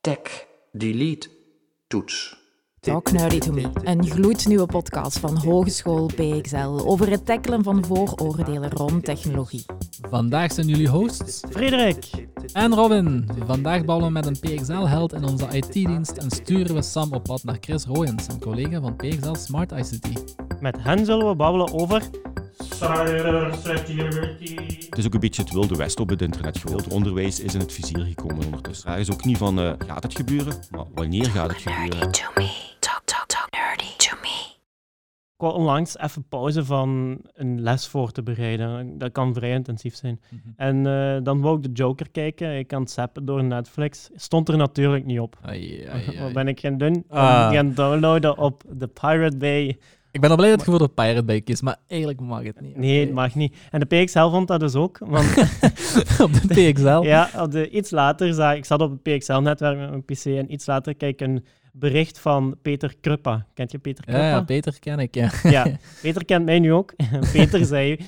Tek. Delete. Toets. Talk Nerdy to Me, een gloednieuwe podcast van Hogeschool PXL over het tackelen van vooroordelen rond technologie. Vandaag zijn jullie hosts Frederik. en Robin. Vandaag bouwen we met een PXL-held in onze IT-dienst en sturen we Sam op pad naar Chris Royens, een collega van PXL Smart ICT. Met hen zullen we babbelen over Het is ook een beetje het wilde west op het internet geworden. Onderwijs is in het vizier gekomen ondertussen. De vraag is ook niet van, eh, gaat het gebeuren? Maar wanneer gaat het gebeuren? Ik wou onlangs even pauze van een les voor te bereiden. Dat kan vrij intensief zijn. En eh, dan wou ik de Joker kijken. Ik kan het zappen door Netflix. Stond er natuurlijk niet op. Ai, ai, ai. Wat ben ik gaan doen? Ah. Ik gaan downloaden op de Pirate Bay. Ik ben al blij dat voor de Pirate Bay kiest, maar eigenlijk mag het niet. Nee, het mag niet. En de PXL vond dat dus ook. Want op de PXL. ja, op de, iets later zag ik zat op het PXL-netwerk met mijn PC en iets later kijk ik een bericht van Peter Kruppa. Kent je Peter Kruppa? Ja, ja, Peter ken ik, ja. Ja, Peter kent mij nu ook. Peter zei,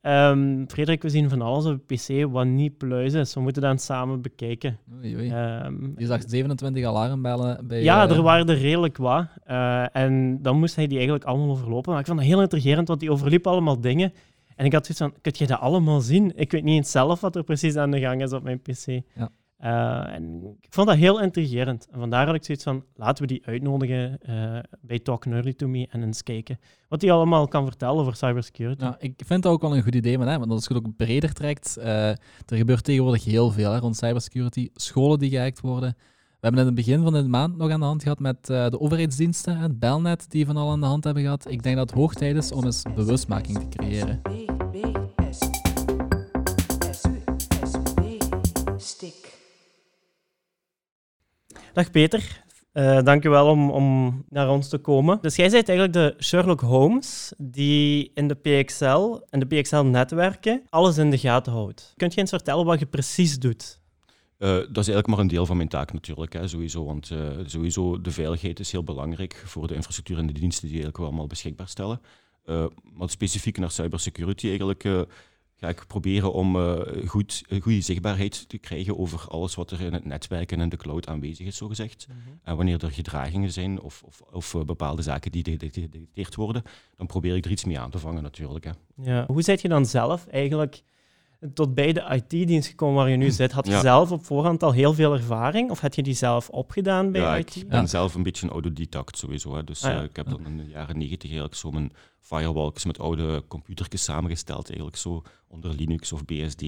ehm, Frederik, we zien van alles op de PC wat niet pluis is. We moeten dat samen bekijken. Oei, oei. Ehm, Je zag 27 alarmbellen bij... ja, eh, er waren er redelijk wat. Eh, en dan moest hij die eigenlijk allemaal overlopen. Maar ik vond dat heel intrigerend, want die overliep allemaal dingen. En ik had zoiets van, kun je dat allemaal zien? Ik weet niet eens zelf wat er precies aan de gang is op mijn PC. Ja. Eh, en ik vond dat heel intrigerend. En vandaar had ik zoiets van, laten we die uitnodigen eh, bij Talk Nerdy To Me en eens kijken wat hij allemaal kan vertellen over cybersecurity. Ja, ik vind dat ook wel een goed idee, maar, hè, want als je het ook breder trekt, eh, er gebeurt tegenwoordig heel veel hè, rond cybersecurity. Scholen die gehackt worden. We hebben in het begin van de maand nog aan de hand gehad met de overheidsdiensten, Belnet, die van al aan de hand hebben gehad. Ik denk dat het hoog tijd is om eens bewustmaking te creëren. Dag Peter, Eh dank je wel om, om naar ons te komen. Dus jij bent eigenlijk de Sherlock Holmes die in de PXL en de PXL-netwerken alles in de gaten houdt. Kunt je eens vertellen wat je precies doet? Eh, dat is eigenlijk maar een deel van mijn taak natuurlijk, hè, sowieso. Want eh, sowieso de veiligheid is heel belangrijk voor de infrastructuur en de diensten die eigenlijk allemaal beschikbaar stellen. Eh, maar specifiek naar cybersecurity eigenlijk eh, ga ik proberen om eh, goed, goede zichtbaarheid te krijgen over alles wat er in het netwerk en in de cloud aanwezig is, zogezegd. En wanneer er gedragingen zijn of, of, of eh, bepaalde zaken die gedetecteerd worden, dan probeer ik er iets mee aan te vangen natuurlijk. Hè. Ja. Hoe zit je dan zelf eigenlijk tot bij de IT-dienst gekomen waar je nu zit? Had je Ja. zelf op voorhand al heel veel ervaring of had je die zelf opgedaan bij ja, IT? ik ben Ja. zelf een beetje een autodidact sowieso. Hè. Dus Ah, ja. eh, ik heb dan in de jaren negentig eigenlijk zo mijn firewalls met oude computertjes samengesteld, eigenlijk zo onder Linux of BSD.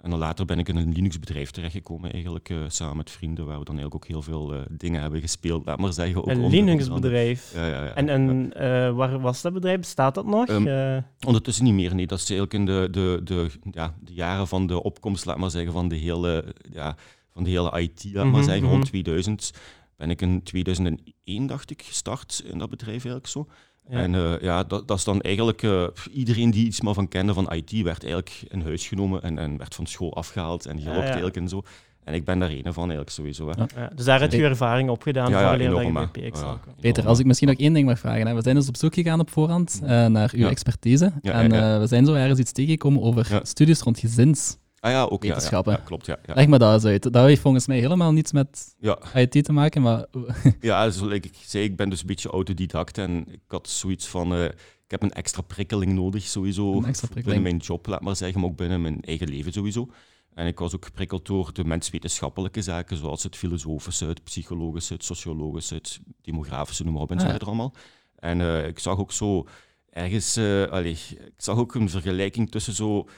En dan later ben ik in een Linux-bedrijf terechtgekomen, eigenlijk eh, samen met vrienden, waar we dan eigenlijk ook heel veel eh, dingen hebben gespeeld, laat maar zeggen. Ook Een Linux-bedrijf. Ja, ja, ja. En, en eh, waar was dat bedrijf? Bestaat dat nog? Ehm, Eh, Ondertussen niet meer, nee. Dat is eigenlijk in de, de, de, ja, de jaren van de opkomst, laat maar zeggen, van de hele, ja, van de hele IT, laat maar Mhm, zeggen, mhm. rond 2000. Ben ik in 2001, dacht ik, gestart in dat bedrijf eigenlijk zo. Ja. En eh, ja, dat, dat is dan eigenlijk... eh, iedereen die iets maar van kende van IT, werd eigenlijk in huis genomen en, en werd van school afgehaald en gelokt ja. eigenlijk en zo. En ik ben daar een van eigenlijk sowieso. Hè. Ja. Ja, dus daar heb je ervaring opgedaan Ja, ja, voor dat je enorm, bij. Peter, als ik misschien nog één ding mag vragen. Hè. We zijn dus op zoek gegaan op voorhand eh, naar uw Ja. expertise. Ja, en ja, ja. eh, we zijn zo ergens iets tegengekomen over Ja. studies rond gezins. Ah ja, ook ja, Wetenschappen. ja, klopt, ja. Ja, Leg me dat eens uit. Dat heeft volgens mij helemaal niets met. IT te maken, maar Ja, zoals ik zei, ik ben dus een beetje autodidact en ik had zoiets van, eh, ik heb een extra prikkeling nodig sowieso. Een extra prikkeling. Binnen mijn job, laat maar zeggen, maar ook binnen mijn eigen leven sowieso. En ik was ook geprikkeld door de menswetenschappelijke zaken, zoals het filosofische, het psychologische, het sociologische, het demografische, noem maar op en zo Ah, ja. verder allemaal. En eh, ik zag ook zo ergens, eh, allee, ik zag ook een vergelijking tussen zo,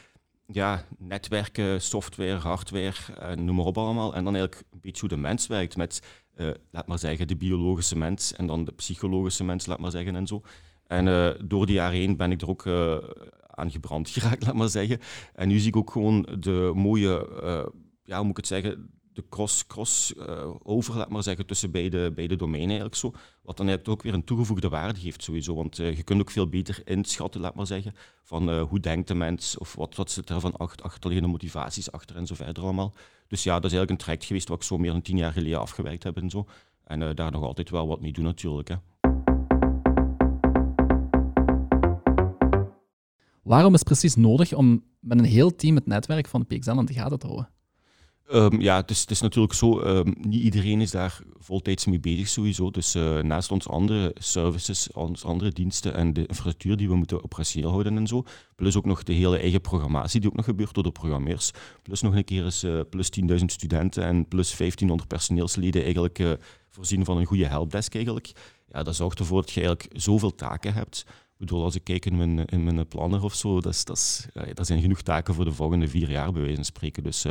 ja, netwerken, software, hardware, en noem maar op allemaal. En dan eigenlijk een beetje hoe de mens werkt met, eh, laat maar zeggen, de biologische mens en dan de psychologische mens, laat maar zeggen, en zo. En eh, door die jaren heen ben ik er ook eh, aan gebrand geraakt, laat maar zeggen. En nu zie ik ook gewoon de mooie, eh, ja, hoe moet ik het zeggen, de cross, cross eh, laat maar zeggen, tussen beide, beide domeinen eigenlijk zo. Wat dan eigenlijk ook weer een toegevoegde waarde geeft sowieso. Want eh, je kunt ook veel beter inschatten, laat maar zeggen, van eh, hoe denkt de mens of wat, zit er van achter, achterliggende motivaties achter en zo verder allemaal. Dus ja, dat is eigenlijk een traject geweest wat ik zo meer dan tien jaar geleden afgewerkt heb en zo. En daar nog altijd wel wat mee doen natuurlijk. Hè. Waarom is het precies nodig om met een heel team het netwerk van de PXL aan de gaten te houden? Um, ja, het is, het is, natuurlijk zo, um, niet iedereen is daar voltijds mee bezig sowieso. Dus uh, naast onze andere services, onze andere diensten en de infrastructuur die we moeten operationeel houden en zo, plus ook nog de hele eigen programmatie die ook nog gebeurt door de programmeurs, plus nog een keer eens uh, plus 10.000 studenten en plus 1500 personeelsleden eigenlijk uh, voorzien van een goede helpdesk eigenlijk. Ja, dat zorgt ervoor dat je eigenlijk zoveel taken hebt. Ik bedoel, als ik kijk in mijn, in mijn planner of zo, dat, is, dat, is, dat zijn genoeg taken voor de volgende vier jaar, bij wijze van spreken. Dus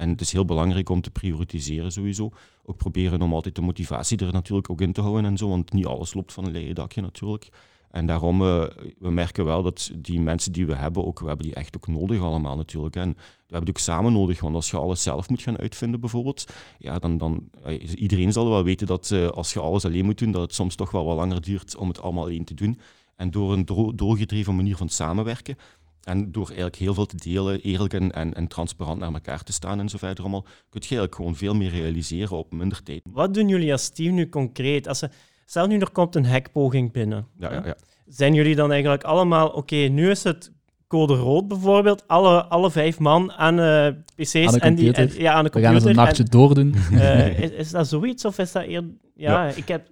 en het is heel belangrijk om te prioritiseren sowieso. Ook proberen om altijd de motivatie er natuurlijk ook in te houden en zo, want niet alles loopt van een leien dakje natuurlijk. En daarom, uh, we merken wel dat die mensen die we hebben, ook, we hebben die echt ook nodig allemaal natuurlijk. En we hebben die ook samen nodig, want als je alles zelf moet gaan uitvinden bijvoorbeeld, ja, dan, dan uh, iedereen zal wel weten dat uh, als je alles alleen moet doen, dat het soms toch wel wat langer duurt om het allemaal alleen te doen. En door een doorgedreven manier van samenwerken, en door eigenlijk heel veel te delen, eerlijk en, en, en, transparant naar elkaar te staan en zo verder allemaal, kun je eigenlijk gewoon veel meer realiseren op minder tijd. Wat doen jullie als team nu concreet? Als er, stel nu, er komt een hackpoging binnen. Ja, ja, ja. Zijn jullie dan eigenlijk allemaal, oké, nu is het code rood bijvoorbeeld, alle, alle vijf man aan uh, PC's aan en die, en, ja, aan de computer. We gaan eens een nachtje doordoen. Uh, is, is, dat zoiets of is dat eerder... Ja, ja. ik heb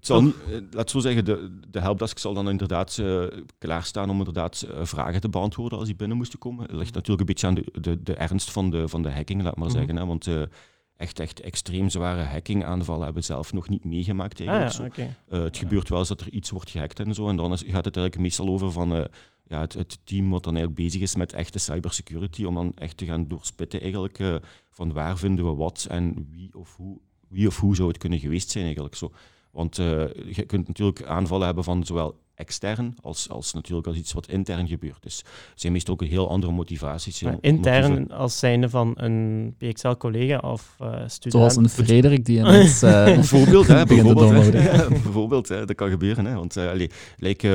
het zal laat zo zeggen, de, de helpdesk zal dan inderdaad uh, klaarstaan om inderdaad uh, vragen te beantwoorden als die binnen moesten komen. Het ligt natuurlijk een beetje aan de, de, de ernst van de, van de hacking, laat maar mm -hmm. zeggen. Hè, want uh, echt, echt extreem zware hacking-aanvallen hebben we zelf nog niet meegemaakt. Eigenlijk, ah, ja, okay. het gebeurt wel eens dat er iets wordt gehackt en zo. En dan is, gaat het eigenlijk meestal over van ja, het, het, team wat dan eigenlijk bezig is met echte cybersecurity, om dan echt te gaan doorspitten eigenlijk van waar vinden we wat en wie of hoe, wie of hoe zou het kunnen geweest zijn eigenlijk zo. Want uh, je kunt natuurlijk aanvallen hebben van zowel extern als, als natuurlijk als iets wat intern gebeurt. Dus er zijn meestal ook een heel andere motivaties. Maar intern motieven. als zijnde van een PXL-collega of uh, student? Zoals een Frederik die ineens uh, bijvoorbeeld, hè, bijvoorbeeld, hè, ja, bijvoorbeeld hè, dat kan gebeuren. Hè, want uh, allee, like,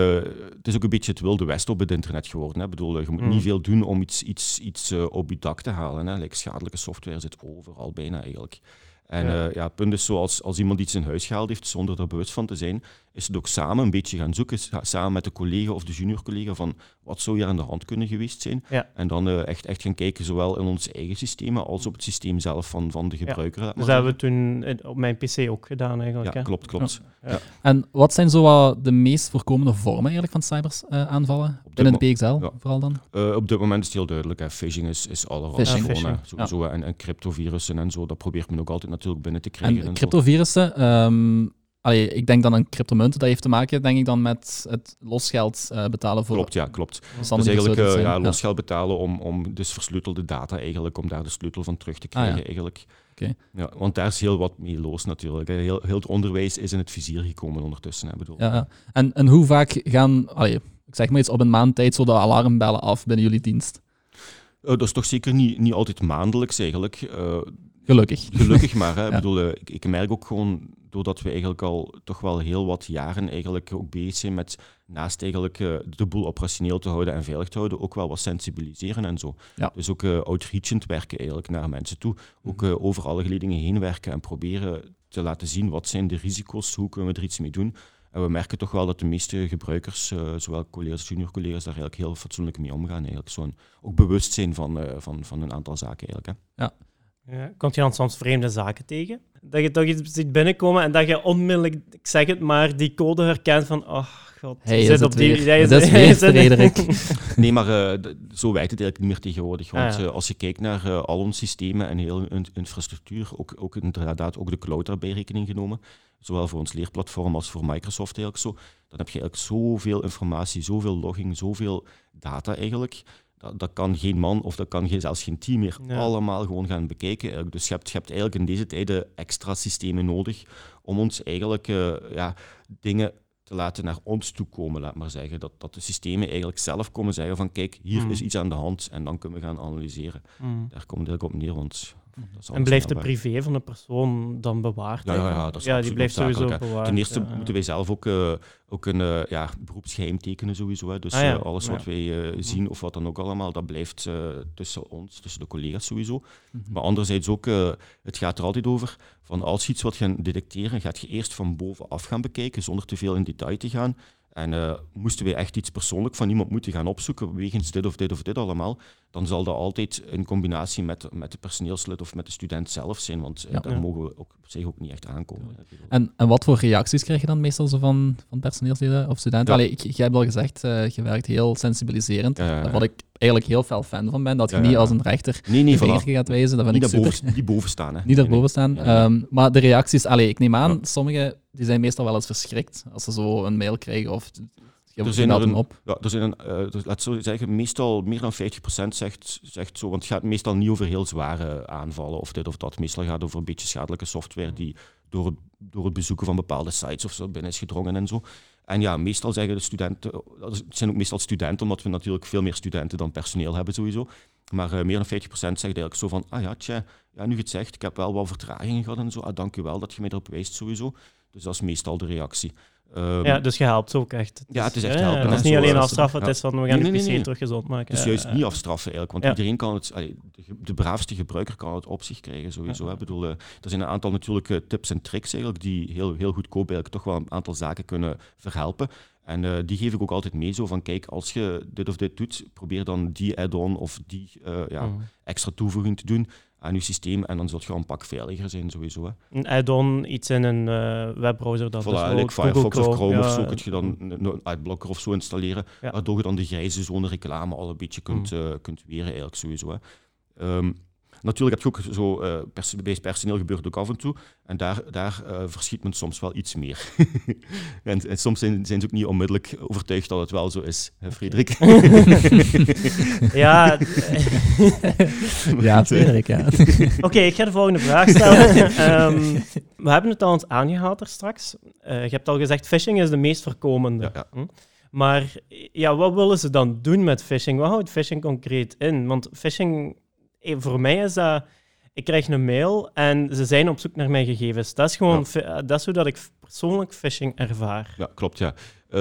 het is ook een beetje het wilde west op het internet geworden. Hè. Bedoel, je moet mm. niet veel doen om iets, iets, iets op je dak te halen. Hè. Like, schadelijke software zit overal bijna eigenlijk. En ja. Uh, ja, punt is zo, als, als iemand iets in huis gehaald heeft zonder er bewust van te zijn, is het ook samen een beetje gaan zoeken, samen met de collega of de junior collega, van wat zou hier aan de hand kunnen geweest zijn. Ja. En dan uh, echt, echt gaan kijken, zowel in onze eigen systemen als op het systeem zelf van, van de gebruiker. Ja. Dus dat hebben we toen op mijn PC ook gedaan eigenlijk. Ja, hè? klopt, klopt. Ja. En wat zijn zo de meest voorkomende vormen eigenlijk van cyberaanvallen? Uh, in het PXL vooral dan? Uh, op dit moment is het heel duidelijk. Hè. Phishing is, is allerhand phishing. Gewoon, sowieso. En, en cryptovirussen en zo, dat probeert men ook altijd natuurlijk binnen te krijgen. En, en cryptovirussen, um, allee, ik denk dan een cryptomunten, dat heeft te maken denk ik dan met het losgeld uh, betalen voor... Klopt, ja, klopt. Dus eigenlijk uh, ja, losgeld betalen om, om dus versleutelde data eigenlijk, om daar de sleutel van terug te krijgen ah, ja. eigenlijk. Okay. Ja, want daar is heel wat mee los natuurlijk. Heel, heel het onderwijs is in het vizier gekomen ondertussen. Hè, bedoel. Ja, ja. En, en hoe vaak gaan, allee, ik zeg maar iets, op een maand tijd zo de alarmbellen af binnen jullie dienst? Uh, dat is toch zeker niet, niet altijd maandelijks eigenlijk. Uh, Gelukkig. Gelukkig maar. Hè. ja. bedoel, ik, ik, merk ook gewoon, doordat we eigenlijk al toch wel heel wat jaren eigenlijk ook bezig zijn met naast eigenlijk uh, de boel operationeel te houden en veilig te houden, ook wel wat sensibiliseren en zo. Ja. Dus ook uh, outreachend werken eigenlijk naar mensen toe. Ook uh, over alle geledingen heen werken en proberen te laten zien wat zijn de risico's, hoe kunnen we er iets mee doen. En we merken toch wel dat de meeste gebruikers, zowel collega's junior collega's, daar eigenlijk heel fatsoenlijk mee omgaan. Eigenlijk. Zo'n ook bewust zijn van, van, van een aantal zaken eigenlijk. Hè. Ja. Ja, komt je dan soms vreemde zaken tegen? Dat je toch iets ziet binnenkomen en dat je onmiddellijk, ik zeg het maar, die code herkent van, oh god, hey, zit op die... Jij is, dat is weer Frederik. nee, maar uh, zo werkt het eigenlijk niet meer tegenwoordig. Want ah, ja. uh, als je kijkt naar uh, al onze systemen en heel hun infrastructuur, ook, ook inderdaad ook de cloud daarbij rekening genomen, zowel voor ons leerplatform als voor Microsoft eigenlijk zo, dan heb je eigenlijk zoveel informatie, zoveel logging, zoveel data eigenlijk dat, dat, kan geen man of dat kan geen, zelfs geen team meer allemaal gewoon gaan bekijken. Dus je hebt, je hebt eigenlijk in deze tijden extra systemen nodig om ons eigenlijk uh, ja, dingen te laten naar ons toe komen, laat maar zeggen. Dat, dat de systemen eigenlijk zelf komen zeggen van kijk, hier Mm. is iets aan de hand en dan kunnen we gaan analyseren. Mm. Daar komt het eigenlijk op neer, want... En blijft de privé van de persoon dan bewaard? Ja, ja, ja, dat is ja die blijft sowieso hè. bewaard. Ten eerste moeten wij zelf ook, eh, ook een eh, ja, beroepsgeheim tekenen sowieso. Hè. Dus Ah, eh, alles wat wij eh, zien of wat dan ook allemaal, dat blijft tussen ons, tussen de collega's sowieso. Mhm. Maar anderzijds ook, het gaat er altijd over van als je iets wat gaan detecteren, gaat je eerst van bovenaf gaan bekijken, zonder te veel in detail te gaan. En uh, moesten wij echt iets persoonlijk van iemand moeten gaan opzoeken, wegens dit of dit of dit allemaal, dan zal dat altijd in combinatie met, met de personeelslid of met de student zelf zijn, want ja. daar mogen we ook, op zich ook niet echt aankomen. En, en wat voor reacties krijg je dan meestal zo van, van personeelsleden of studenten? Ja. Allee, ik, jij hebt al gezegd, uh, je werkt heel sensibiliserend, wat ik eigenlijk heel veel fan van ben, dat je niet als een rechter nee, nee, gaat wijzen, dat vind niet ik super. Boven, niet boven staan. Hè. Niet daarboven staan. Um, maar de reacties, allee, ik neem aan, sommige die zijn meestal wel eens verschrikt als ze zo een mail krijgen of er zijn er een, op. Ja, er zijn een, uh, laat zo zeggen, meestal meer dan 50% zegt, zegt zo, want het gaat meestal niet over heel zware aanvallen of dit of dat. Meestal gaat het over een beetje schadelijke software die door het, door het bezoeken van bepaalde sites of zo binnen is gedrongen en zo. En ja, meestal zeggen de studenten, het zijn ook meestal studenten, omdat we natuurlijk veel meer studenten dan personeel hebben sowieso. Maar uh, meer dan 50% zegt eigenlijk zo van, ah ja, tja, ja, nu zegt, ik heb wel wat vertragingen gehad en zo. Ah, dank u wel dat je mij erop wijst sowieso. Dus dat is meestal de reactie. Um, ja, dus je helpt ook echt. Ja, het is echt helpen. Het is niet alleen afstraffen, het is van we gaan nee, nee, de PC terug gezond maken. Het is juist niet afstraffen eigenlijk, want iedereen kan het, allee, de, de, braafste gebruiker kan het op zich krijgen sowieso. Ik bedoel, uh, er zijn een aantal natuurlijke tips en tricks eigenlijk die heel, heel goedkoop eigenlijk toch wel een aantal zaken kunnen verhelpen. En uh, die geef ik ook altijd mee, zo van kijk, als je dit of dit doet, probeer dan die add-on of die uh, ja, mm. extra toevoeging te doen aan je systeem en dan zult je een pak veiliger zijn sowieso. Hè. Een add-on, iets in een uh, webbrowser dat voilà, like Firefox of Chrome of zo kun je dan een adblocker of zo installeren, ja. waardoor je dan de grijze zone reclame al een beetje kunt, mm. uh, kunt weren eigenlijk sowieso. Hè. Um, Natuurlijk heb je ook zo, uh, pers bij personeel gebeurt ook af en toe. En daar, daar uh, verschiet men soms wel iets meer. en, en, soms zijn, zijn, ze ook niet onmiddellijk overtuigd dat het wel zo is, hè, Frederik? ja. ja, Frederik, ja. Oké, ik ga de volgende vraag stellen. um, we hebben het al eens aangehaald er straks. Uh, je hebt al gezegd, phishing is de meest voorkomende. Ja, ja. Hm? Maar ja, wat willen ze dan doen met phishing? Wat houdt phishing concreet in? Want phishing voor mij is dat... Ik krijg een mail en ze zijn op zoek naar mijn gegevens. Dat is gewoon... Dat is hoe dat ik persoonlijk phishing ervaar. Ja, klopt, ja. Uh,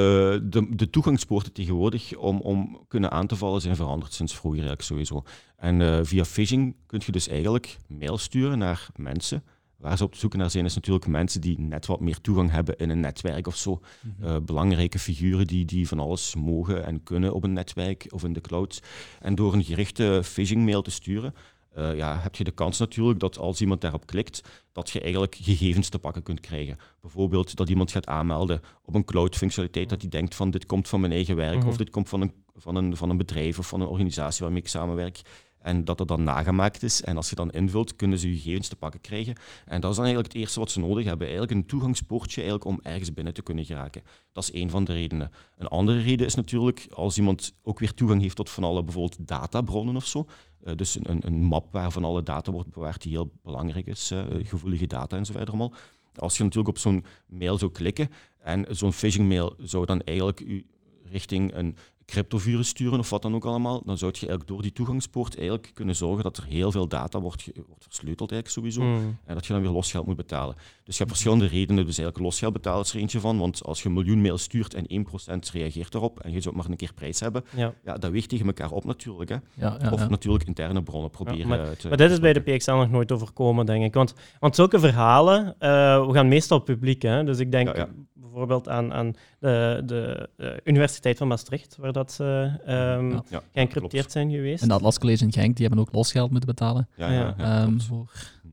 de, de toegangspoorten tegenwoordig om, om kunnen aan te vallen zijn veranderd sinds vroeger eigenlijk sowieso. En uh, via phishing kun je dus eigenlijk mail sturen naar mensen waar ze op zoek naar zijn, is natuurlijk mensen die net wat meer toegang hebben in een netwerk of zo. Mhm. uh, belangrijke figuren die, die van alles mogen en kunnen op een netwerk of in de cloud. En door een gerichte phishing-mail te sturen, uh, ja, heb je de kans natuurlijk dat als iemand daarop klikt, dat je eigenlijk gegevens te pakken kunt krijgen. Bijvoorbeeld dat iemand gaat aanmelden op een cloud-functionaliteit, dat hij denkt van dit komt van mijn eigen werk, mhm. of dit komt van een, van, een, van een bedrijf of van een organisatie waarmee ik samenwerk. En dat het dan nagemaakt is. En als je dan invult, kunnen ze je gegevens te pakken krijgen. En dat is dan eigenlijk het eerste wat ze nodig hebben. Eigenlijk een toegangspoortje eigenlijk om ergens binnen te kunnen geraken. Dat is één van de redenen. Een andere reden is natuurlijk als iemand ook weer toegang heeft tot van alle bijvoorbeeld databronnen of zo. Uh, dus een, een, map waar van alle data wordt bewaard die heel belangrijk is, uh, gevoelige data en verder allemaal. Als je natuurlijk op zo'n mail zou klikken en zo'n phishing mail zou dan eigenlijk u richting een cryptovirus sturen of wat dan ook allemaal, dan zou je eigenlijk door die toegangspoort eigenlijk kunnen zorgen dat er heel veel data wordt, wordt versleuteld eigenlijk sowieso mm. en dat je dan weer losgeld moet betalen. Dus je hebt verschillende redenen, dus eigenlijk losgeld betalen is er eentje van, want als je een miljoen mail stuurt en 1% reageert erop en je zou maar een keer prijs hebben, ja. ja dat weegt tegen elkaar op natuurlijk. Hè. Ja, ja, of natuurlijk interne bronnen proberen maar, te... Maar dit is bij de PXL nog nooit overkomen, denk ik. Want, want zulke verhalen, uh, we gaan meestal publiek, hè, dus ik denk bijvoorbeeld aan, aan de, de, de, Universiteit van Maastricht, waar dat ze um, ja. geëncrypteerd zijn geweest. En dat Atlas College in Genk, die hebben ook losgeld moeten betalen. Ja, ja, um, voor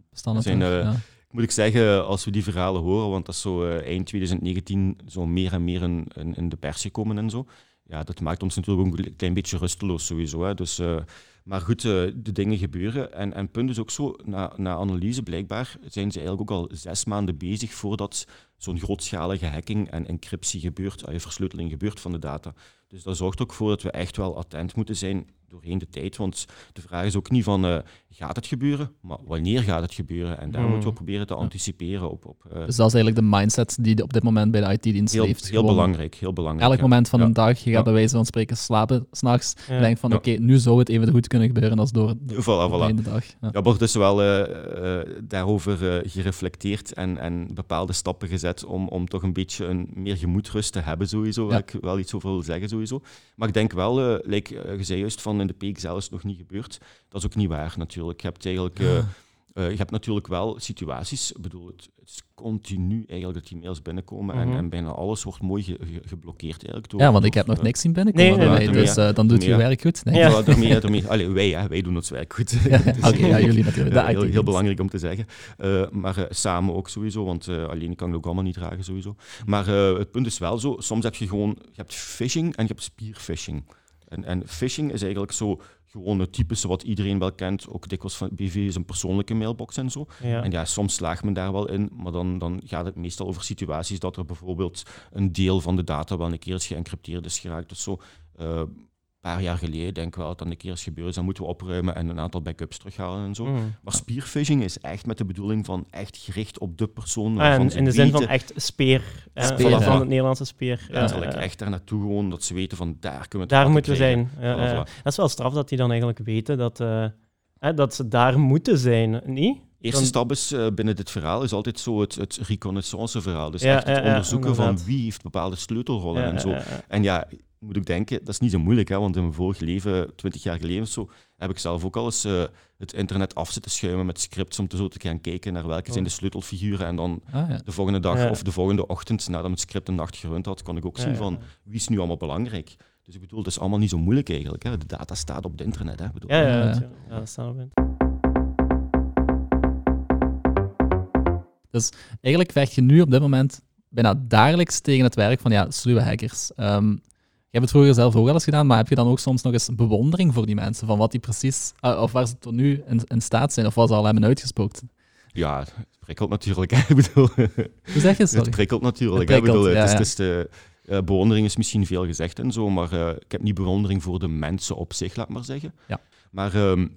bestanden. Zijn, uh, moet ik zeggen, als we die verhalen horen, want dat is zo uh, eind 2019 zo meer en meer in, in, in, de pers gekomen en zo. Ja, dat maakt ons natuurlijk ook een klein beetje rusteloos sowieso. Hè. Dus, uh, maar goed, de dingen gebeuren. En, en punt is ook zo, na, na analyse blijkbaar zijn ze eigenlijk ook al zes maanden bezig voordat zo'n grootschalige hacking en encryptie gebeurt, je versleuteling gebeurt van de data. Dus dat zorgt ook voor dat we echt wel attent moeten zijn doorheen de tijd. Want de vraag is ook niet van uh, gaat het gebeuren, maar wanneer gaat het gebeuren? En daar moeten we hmm. proberen te anticiperen op. op uh, dus dat is eigenlijk de mindset die op dit moment bij de IT-dienst heeft. Heel belangrijk, heel belangrijk. Elk moment van een dag, je gaat bij wijze van spreken slapen s'nachts. Ja. Je denkt van oké, nu zou het even goed kunnen gebeuren als door de, voilà, voilà. de dag. Ja, er wordt dus wel uh, daarover gereflecteerd en, en bepaalde stappen gezet om, om toch een beetje een meer gemoedrust te hebben sowieso, waar ik wel iets over wil zeggen sowieso. Maar ik denk wel, like, je zei juist van in de PXL is het nog niet gebeurd. Dat is ook niet waar natuurlijk. Je hebt eigenlijk... Uh, Eh, je hebt natuurlijk wel situaties, ik bedoel, het, het is continu eigenlijk dat die mails binnenkomen en, Mhm. en bijna alles wordt mooi ge- ge- geblokkeerd eigenlijk. Door, Ja, want ik heb nog eh, niks zien binnenkomen Nee, nee, nee, dus eh, dan doet je werk goed. Nee. Ja. Ja, daarmee, daarmee, allee, wij, hè, wij doen ons werk goed. Ja, Oké, ja, jullie natuurlijk. Heel, heel belangrijk om te zeggen. Maar samen ook sowieso, want alleen kan ik het ook allemaal niet dragen sowieso. Maar het punt is wel zo, soms heb je gewoon, je hebt phishing en je hebt spearphishing. En, en phishing is eigenlijk zo gewoon het typische wat iedereen wel kent, ook dikwijls van BV is een persoonlijke mailbox en zo. Ja. En ja, soms slaagt men daar wel in, maar dan, dan gaat het meestal over situaties dat er bijvoorbeeld een deel van de data wel een keer is geëncrypteerd is geraakt. Dus zo, eh, paar jaar geleden denk ik wel dat dat een keer is gebeurd. Dus dan moeten we opruimen en een aantal backups terughalen en zo. Mm. Maar spearphishing is echt met de bedoeling van echt gericht op de persoon. Ah, en in de zin van echt speer. hè, Speer, van, het Nederlandse speer. Ja, letterlijk ja. echt daar naartoe gewoon, dat ze weten van daar kunnen we Daar moeten we zijn. Voilà, voilà. Dat is wel straf dat die dan eigenlijk weten dat, eh, dat ze daar moeten zijn, niet? Eerste stap is eh, binnen dit verhaal is altijd zo het, het reconnaissance verhaal. Dus echt het onderzoeken van wie heeft bepaalde sleutelrollen en zo. En ja, moet ik denken, dat is niet zo moeilijk, hè, want in mijn vorig leven, twintig jaar geleden of zo, heb ik zelf ook al eens eh, het internet af zitten schuimen met scripts om te zo te gaan kijken naar welke zijn de sleutelfiguren. En dan Ah, ja. de volgende dag Ja. of de volgende ochtend, nadat het script een nacht gerund had, kon ik ook Ja, zien ja, van wie is nu allemaal belangrijk. Dus ik bedoel, het is allemaal niet zo moeilijk eigenlijk. Hè. De data staat op het internet. Hè. Bedoel, Ja, ja, Ja. ja, dat staat erbij. Eigenlijk vecht je nu op dit moment bijna dagelijks tegen het werk van ja, sluwe hackers. Ehm, je hebt het vroeger zelf ook wel eens gedaan, maar heb je dan ook soms nog eens bewondering voor die mensen? Van wat die precies, ah, of waar ze tot nu in, in staat zijn, of wat ze al hebben uitgespookt? Ja, het prikkelt natuurlijk. Ik bedoel, Hoe zeg je het? het Sorry? prikkelt natuurlijk. Het. Ik bedoel, het is, het is de, eh, bewondering is misschien veel gezegd en zo, maar eh, ik heb niet bewondering voor de mensen op zich, laat maar zeggen. Ja. Maar ehm,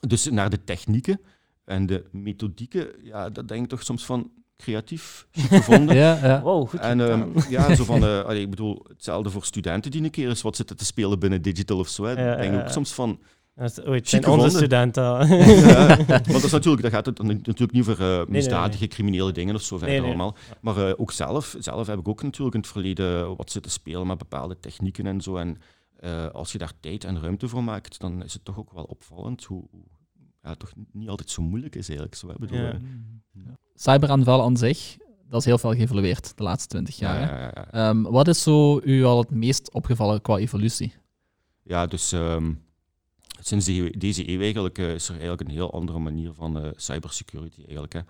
dus naar de technieken en de methodieken, ja, dat denk ik toch soms van creatief gevonden. Ja, ja. Wow, goed En ehm, ja, zo van, eh, allee, ik bedoel, hetzelfde voor studenten die een keer eens wat zitten te spelen binnen digital of zo. Hè. Ja, Ik denk ja, ook soms van, chic zijn onze studenten. ja, want dat is natuurlijk, dat gaat het dan natuurlijk niet over eh, misdadige, criminele dingen of zo verder Nee, nee. allemaal. Maar eh, ook zelf, zelf heb ik ook natuurlijk in het verleden wat zitten spelen met bepaalde technieken en zo. En eh, als je daar tijd en ruimte voor maakt, dan is het toch ook wel opvallend hoe ja, toch niet altijd zo moeilijk is eigenlijk. Zo, bedoel, Ja. eh, Cyberaanvallen aan zich, dat is heel veel geëvolueerd de laatste twintig jaar. ja, hè. ja, ja, ja. Ehm, wat is zo u al het meest opgevallen qua evolutie? Ja, dus ehm, sinds de- deze eeuw eigenlijk eh, is er eigenlijk een heel andere manier van eh, cybersecurity eigenlijk. Hè.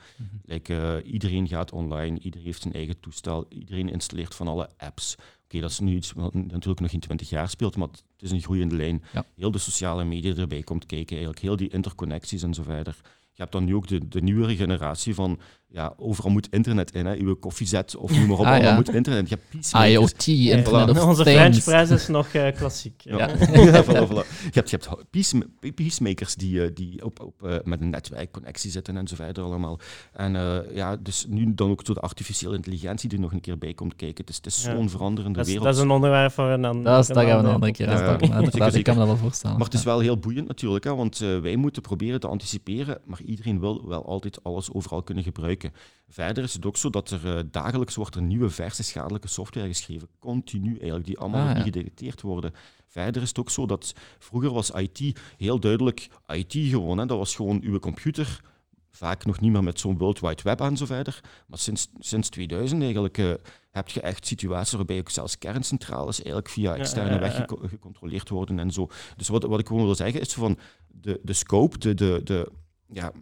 Like, eh, iedereen gaat online, iedereen heeft zijn eigen toestel, iedereen installeert van alle apps. Oké, dat is nu iets wat natuurlijk nog in 20 jaar speelt, maar het is een groeiende lijn. Ja. Heel de sociale media erbij komt kijken, eigenlijk heel die interconnecties en zo verder. Je hebt dan nu ook de, de nieuwere generatie van, ja, overal moet internet in, hè. uw koffiezet of noem maar op, Ah, ja. moet internet. Je hebt peacemakers. IoT, Internet of Onze Things. French press is nog eh, klassiek. Ja. Ja. Ja, voilà, voilà. Je hebt, je hebt peace, peacemakers die, eh, die op, op, eh, met een netwerkconnectie zitten en zo verder allemaal. En eh, ja, dus nu dan ook zo de artificiële intelligentie die er nog een keer bij komt kijken. Het is, het is Ja. zo'n veranderende Dat is, wereld. dat is een onderwerp voor een ander. Dat is, daar gaan we een andere keer aan Ja, pakken. ja. maar inderdaad, Zeker, Ik kan me dat wel voorstellen. Maar het is wel heel boeiend natuurlijk, hè, want eh, wij moeten proberen te anticiperen, maar iedereen wil wel altijd alles overal kunnen gebruiken. Verder is het ook zo dat er eh, dagelijks wordt er nieuwe verse schadelijke software geschreven, continu eigenlijk, die allemaal Ah, ja. gedetecteerd worden. Verder is het ook zo dat vroeger was IT heel duidelijk IT gewoon, hè, dat was gewoon uw computer, vaak nog niet meer met zo'n World Wide Web en zo verder. Maar sinds, sinds 2000 eigenlijk eh, heb je echt situaties waarbij ook zelfs kerncentrales eigenlijk via externe ja, ja, weg gecontroleerd worden en zo. Dus wat, wat ik gewoon wil zeggen is van de, de scope, de, de, de, ja,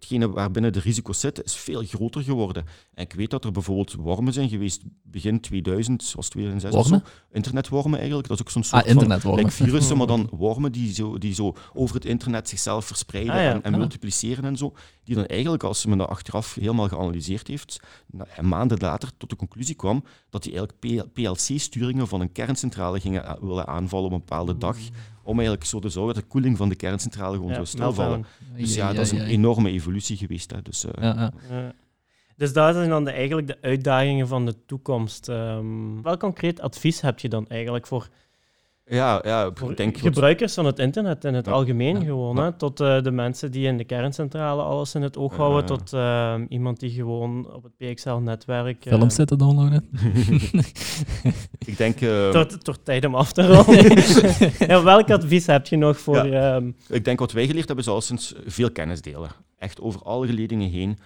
hetgene waarbinnen de risico's zitten, is veel groter geworden. En ik weet dat er bijvoorbeeld wormen zijn geweest begin 2000, zoals 2006 of zo. Internetwormen eigenlijk, dat is ook zo'n soort Ah, van internetwormen. like virussen, maar dan wormen die zo, die zo over het internet zichzelf verspreiden Ah, ja. en, en Ah. multipliceren en zo. Die dan eigenlijk, als men dat achteraf helemaal geanalyseerd heeft, maanden later tot de conclusie kwam dat die eigenlijk PLC-sturingen van een kerncentrale gingen a- willen aanvallen op een bepaalde dag, om eigenlijk zo te zorgen dat de koeling van de kerncentrale gewoon zou stilvallen. Dus ja, dat is een enorme evolutie geweest. Hè. Dus, eh, Ja, ja. Ja. Dus dat zijn dan de, eigenlijk de uitdagingen van de toekomst. Ehm welk concreet advies heb je dan eigenlijk voor, ja, ja, voor ik denk... gebruikers van het internet in het Ja. algemeen Ja. gewoon? Ja. Hè? Tot eh, de mensen die in de kerncentrale alles in het oog houden, ja. tot ehm, iemand die gewoon op het PXL-netwerk... eh, Films zitten downloaden. ik denk... eh, tot, tot tijd om af te ronden. ja, welk advies heb je nog voor... Ja. ehm, Ik denk wat wij geleerd hebben is alleszins veel kennis delen. Echt over alle geledingen heen.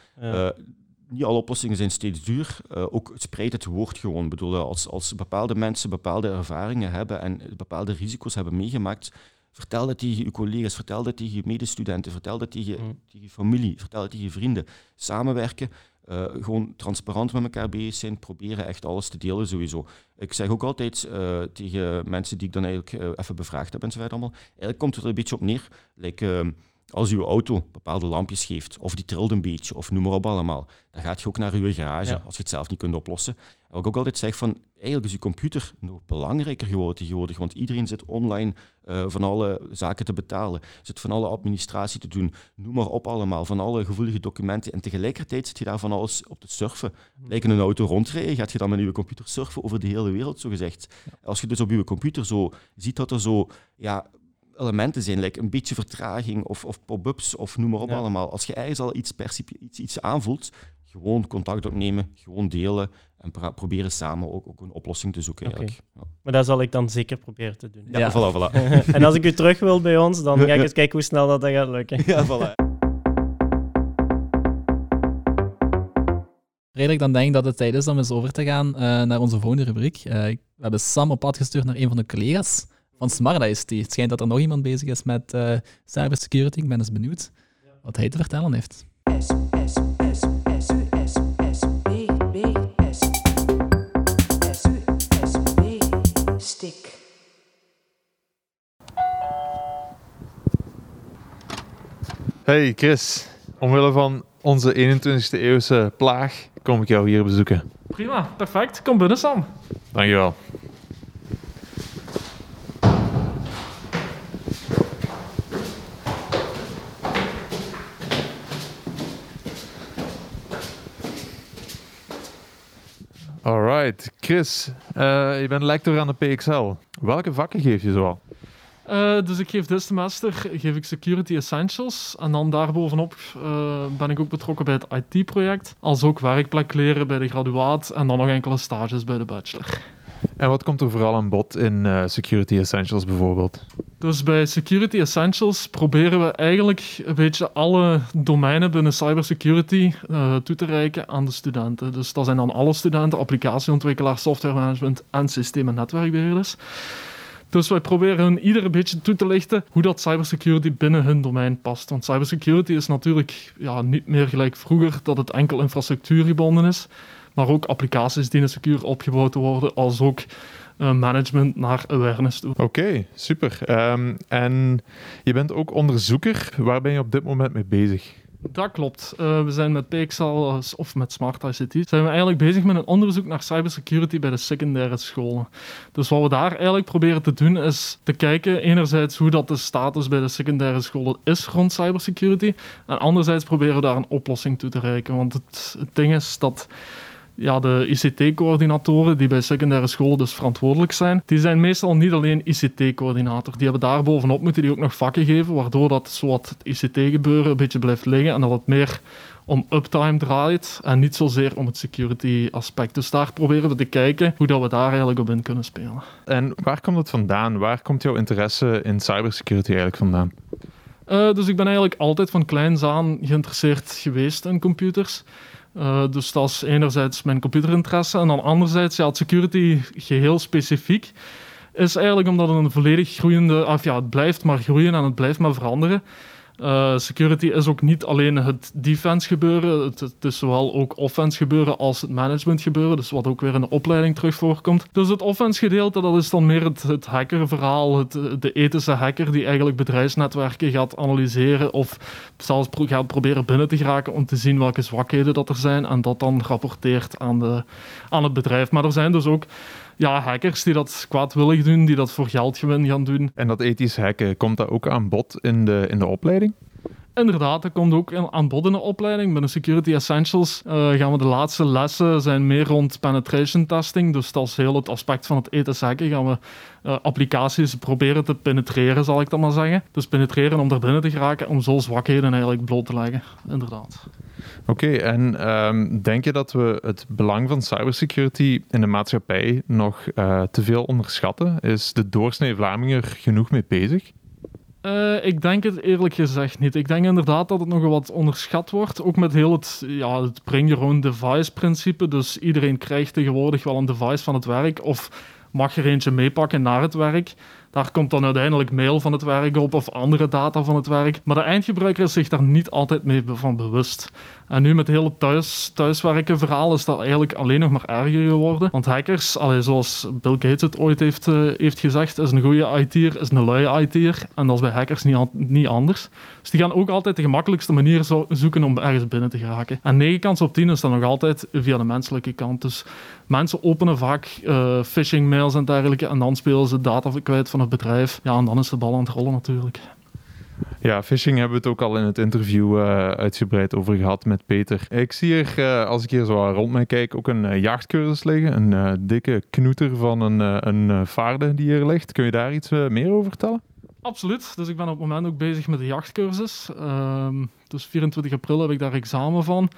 Eh, niet alle oplossingen zijn steeds duur. Uh, ook spreid het woord gewoon. Ik bedoel, als, als bepaalde mensen bepaalde ervaringen hebben en bepaalde risico's hebben meegemaakt, vertel dat tegen je collega's, vertel dat tegen je medestudenten, vertel dat tegen, mm. tegen je familie, vertel dat tegen je vrienden. Samenwerken, uh, gewoon transparant met elkaar bezig zijn, proberen echt alles te delen sowieso. Ik zeg ook altijd uh, tegen mensen die ik dan eigenlijk even bevraagd heb en zo verder allemaal, eigenlijk komt het er een beetje op neer. Like, ehm, als uw auto bepaalde lampjes geeft, of die trilt een beetje, of noem maar op allemaal, dan gaat je ook naar uw garage ja. als je het zelf niet kunt oplossen. En wat ik ook altijd zeg, van, eigenlijk is je computer nog belangrijker geworden tegenwoordig, want iedereen zit online uh, van alle zaken te betalen, zit van alle administratie te doen, noem maar op allemaal, van alle gevoelige documenten. En tegelijkertijd zit je daar van alles op te surfen. Lijken een auto rondrijden, gaat je dan met je computer surfen over de hele wereld, zo gezegd. Als je dus op je computer zo ziet dat er zo... Ja, elementen zijn, like een beetje vertraging of, of pop-ups of noem maar op allemaal. Als je ergens al iets, iets, iets aanvoelt, gewoon contact opnemen, gewoon delen en proberen samen ook, ook, een oplossing te zoeken. Eigenlijk. Ja. Maar dat zal ik dan zeker proberen te doen. Ja, ja. voilà, voilà. en als ik u terug wil bij ons, dan ga ik eens kijken hoe snel dat, dat gaat lukken. Ja, voilà. Redelijk, dan denk ik dat het tijd is om eens over te gaan uh, naar onze volgende rubriek. Uh, we hebben Sam op pad gestuurd naar een van de collega's van Smarda is die. Het schijnt dat er nog iemand bezig is met uh, cybersecurity. Ik ben eens benieuwd wat hij te vertellen heeft. S, S, S, S, U, S, S, B, B, S. S, U, S, B, stick. Hey Chris, omwille van onze 21e eeuwse plaag kom ik jou hier bezoeken. Prima, perfect. Kom binnen Sam. Dankjewel. Chris, uh, je bent lector aan de PXL. Welke vakken geef je zoal? Uh, dus ik geef dit semester geef ik Security Essentials. En dan daarbovenop uh, ben ik ook betrokken bij het IT-project. Als ook werkplek leren bij de graduaat. En dan nog enkele stages bij de bachelor. En wat komt er vooral aan bod in uh, Security Essentials bijvoorbeeld? Dus bij Security Essentials proberen we eigenlijk een beetje alle domeinen binnen cybersecurity uh, toe te reiken aan de studenten. Dus dat zijn dan alle studenten, applicatieontwikkelaars, software management en systeem- en netwerkbeheerders. Dus wij proberen hun ieder een beetje toe te lichten hoe dat cybersecurity binnen hun domein past. Want cybersecurity is natuurlijk ja, niet meer gelijk vroeger dat het enkel infrastructuurgebonden is maar ook applicaties die secuur opgebouwd worden, als ook uh, management naar awareness toe. Oké, super. Um, en je bent ook onderzoeker. Waar ben je op dit moment mee bezig? Dat klopt. Uh, we zijn met PXL of met Smart ICT zijn we eigenlijk bezig met een onderzoek naar cybersecurity bij de secundaire scholen. Dus wat we daar eigenlijk proberen te doen is te kijken enerzijds hoe dat de status bij de secundaire scholen is rond cybersecurity en anderzijds proberen we daar een oplossing toe te reiken. Want het, het ding is dat ja, de ICT-coördinatoren, die bij secundaire scholen dus verantwoordelijk zijn, die zijn meestal niet alleen ICT-coördinator. Die hebben daar bovenop moeten die ook nog vakken geven, waardoor dat zowat het ICT-gebeuren een beetje blijft liggen en dat het meer om uptime draait en niet zozeer om het security aspect. Dus daar proberen we te kijken hoe dat we daar eigenlijk op in kunnen spelen. En waar komt het vandaan? Waar komt jouw interesse in cybersecurity eigenlijk vandaan? Uh, dus ik ben eigenlijk altijd van kleins aan geïnteresseerd geweest in computers. Uh, dus dat is enerzijds mijn computerinteresse. En dan anderzijds, ja, het security geheel specifiek is eigenlijk omdat het een volledig groeiende... Of ja, het blijft maar groeien en het blijft maar veranderen. Uh, security is ook niet alleen het defense gebeuren, het, het, is zowel ook offense gebeuren als het management gebeuren, dus wat ook weer in de opleiding terug voorkomt. Dus het offense gedeelte, dat is dan meer het, het hackerverhaal, het, de ethische hacker die eigenlijk bedrijfsnetwerken gaat analyseren of zelfs pro gaat proberen binnen te geraken om te zien welke zwakheden dat er zijn en dat dan rapporteert aan, de, aan het bedrijf. Maar er zijn dus ook ja, hackers die dat kwaadwillig doen, die dat voor geldgewin gaan doen. En dat ethisch hacken, komt dat ook aan bod in de, in de opleiding? Inderdaad, dat komt ook aan bod in de opleiding. Bij de Security Essentials uh, gaan we de laatste lessen zijn meer rond penetration testing. Dus dat is heel het aspect van het ethisch hacken. Gaan we uh, applicaties proberen te penetreren, zal ik dan maar zeggen. Dus penetreren om daar binnen te geraken, om zo zwakheden eigenlijk bloot te leggen. Inderdaad. Oké, en um, denk je dat we het belang van cybersecurity in de maatschappij nog uh, te veel onderschatten? Is de doorsnee Vlaming er genoeg mee bezig? Uh, ik denk het eerlijk gezegd niet. Ik denk inderdaad dat het nog wat onderschat wordt. Ook met heel het, ja, het bring your own device principe. Dus iedereen krijgt tegenwoordig wel een device van het werk. Of mag er eentje meepakken naar het werk. Daar komt dan uiteindelijk mail van het werk op of andere data van het werk. Maar de eindgebruiker is zich daar niet altijd mee van bewust. En nu met het hele thuis, thuiswerken verhaal is dat eigenlijk alleen nog maar erger geworden. Want hackers, allee, zoals Bill Gates het ooit heeft, uh, heeft gezegd, is een goede IT'er, is een luie IT'er. En dat is bij hackers niet, niet anders. Dus die gaan ook altijd de gemakkelijkste manier zo zoeken om ergens binnen te geraken. En 9 kans op 10 is dan nog altijd via de menselijke kant. Dus mensen openen vaak uh, phishing mails en dergelijke en dan spelen ze data kwijt van bedrijf. Ja, en dan is de bal aan het rollen natuurlijk. Ja, phishing hebben we het ook al in het interview uh, uitgebreid over gehad met Peter. Ik zie hier, uh, als ik hier zo rond mij kijk, ook een uh, jachtcursus liggen. Een dikke knoeter van een, een vaarde die hier ligt. Kun je daar iets meer over vertellen? Absoluut. Dus ik ben op het moment ook bezig met de jachtcursus. Um, dus 24 april heb ik daar examen van.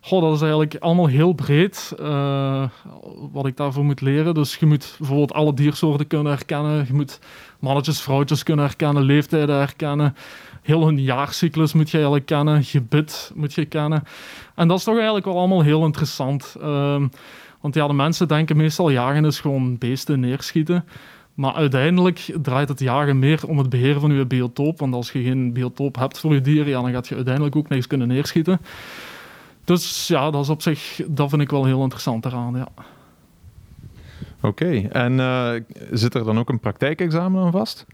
Goh, dat is eigenlijk allemaal heel breed wat ik daarvoor moet leren. Dus je moet bijvoorbeeld alle diersoorten kunnen herkennen. Je moet mannetjes, vrouwtjes kunnen herkennen, leeftijden herkennen heel hun jaarcyclus moet je eigenlijk kennen, gebit moet je kennen. En dat is toch eigenlijk wel allemaal heel interessant. Um, want ja, de mensen denken meestal jagen is gewoon beesten neerschieten. Maar uiteindelijk draait het jagen meer om het beheer van je biotoop. Want als je geen biotoop hebt voor je dieren, dan gaat je uiteindelijk ook niks kunnen neerschieten. Dus ja, dat is op zich, dat vind ik wel heel interessant eraan, ja. Oké, en uh, zit er dan ook een praktijkexamen aan vast?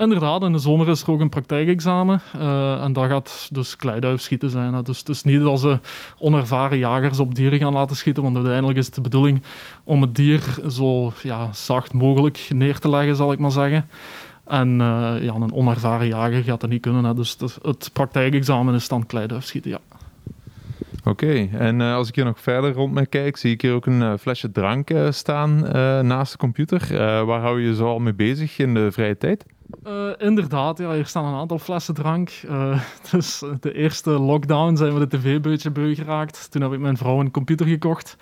Inderdaad, in de zomer is er ook een praktijkexamen. Uh, en dat gaat dus kleiduifschieten zijn. Dus het is niet dat ze onervaren jagers op dieren gaan laten schieten, want uiteindelijk is het de bedoeling om het dier zo ja, zacht mogelijk neer te leggen, zal ik maar zeggen. En uh, ja, een onervaren jager gaat dat niet kunnen. Hè. Dus het, praktijkexamen is dan kleiduifschieten, ja. Oké, en uh, als ik hier nog verder rond me kijk, zie ik hier ook een flesje drank staan naast de computer. waar hou je je zo al mee bezig in de vrije tijd? Inderdaad, ja, hier staan een aantal flessen drank. dus de eerste lockdown zijn we de tv-beutje beu geraakt. Toen heb ik mijn vrouw een computer gekocht.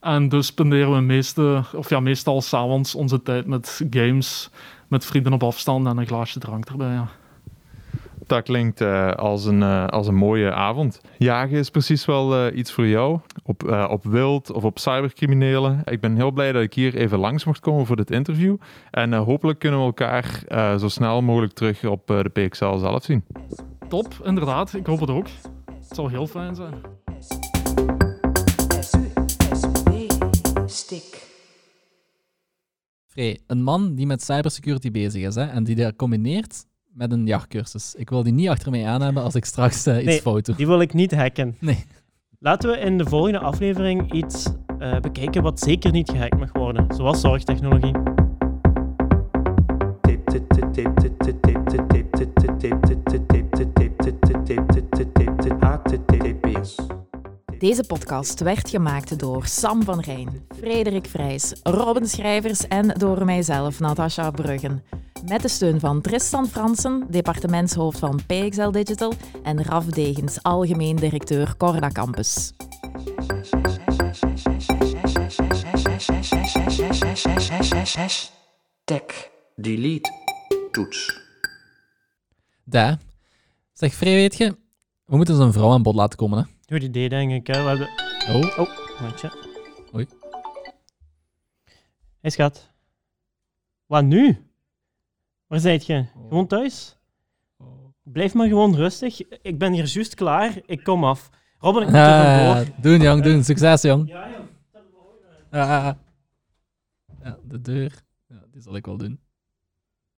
En dus spenderen we meeste, of ja, meestal s'avonds onze tijd met games, met vrienden op afstand en een glaasje drank erbij. Ja. Dat klinkt uh, als, een, uh, als een mooie avond. Jagen is precies wel uh, iets voor jou. Op, op wild of op cybercriminelen. Ik ben heel blij dat ik hier even langs mocht komen voor dit interview. En hopelijk kunnen we elkaar zo snel mogelijk terug op de PXL zelf zien. Top, inderdaad. Ik hoop het ook. Het zal heel fijn zijn. Free, een man die met cybersecurity bezig is hè, en die dat combineert met een jachtcursus. Ik wil die niet achter mij aan hebben als ik straks uh, iets nee, fout doe. die wil ik niet hacken. Nee. Laten we in de volgende aflevering iets uh, bekijken wat zeker niet gehackt mag worden, zoals zorgtechnologie. Deze podcast werd gemaakt door Sam van Rijn, Frederik Vrijs, Robin Schrijvers en door mijzelf, Natasha Bruggen. Met de steun van Tristan Fransen, departementshoofd van PXL Digital, en Raf Degens, algemeen directeur Corda Campus. Tech, delete, toets. Daar. Zeg, Free, weet je, we moeten zo'n vrouw aan bod laten komen, hè? Goed idee, denk ik. Hè. We hebben... Oh. Oh, momentje. Oei. Hé, schat. Wat nu? Waar zijt je? Gewoon thuis? Blijf maar gewoon rustig. Ik ben hier juist klaar. Ik kom af. Robin, ik moet er Ah, vandoor. doen, jong, doen. Succes, jong. Ja, jong. Ah. Ja, de deur. Ja, die zal ik wel doen.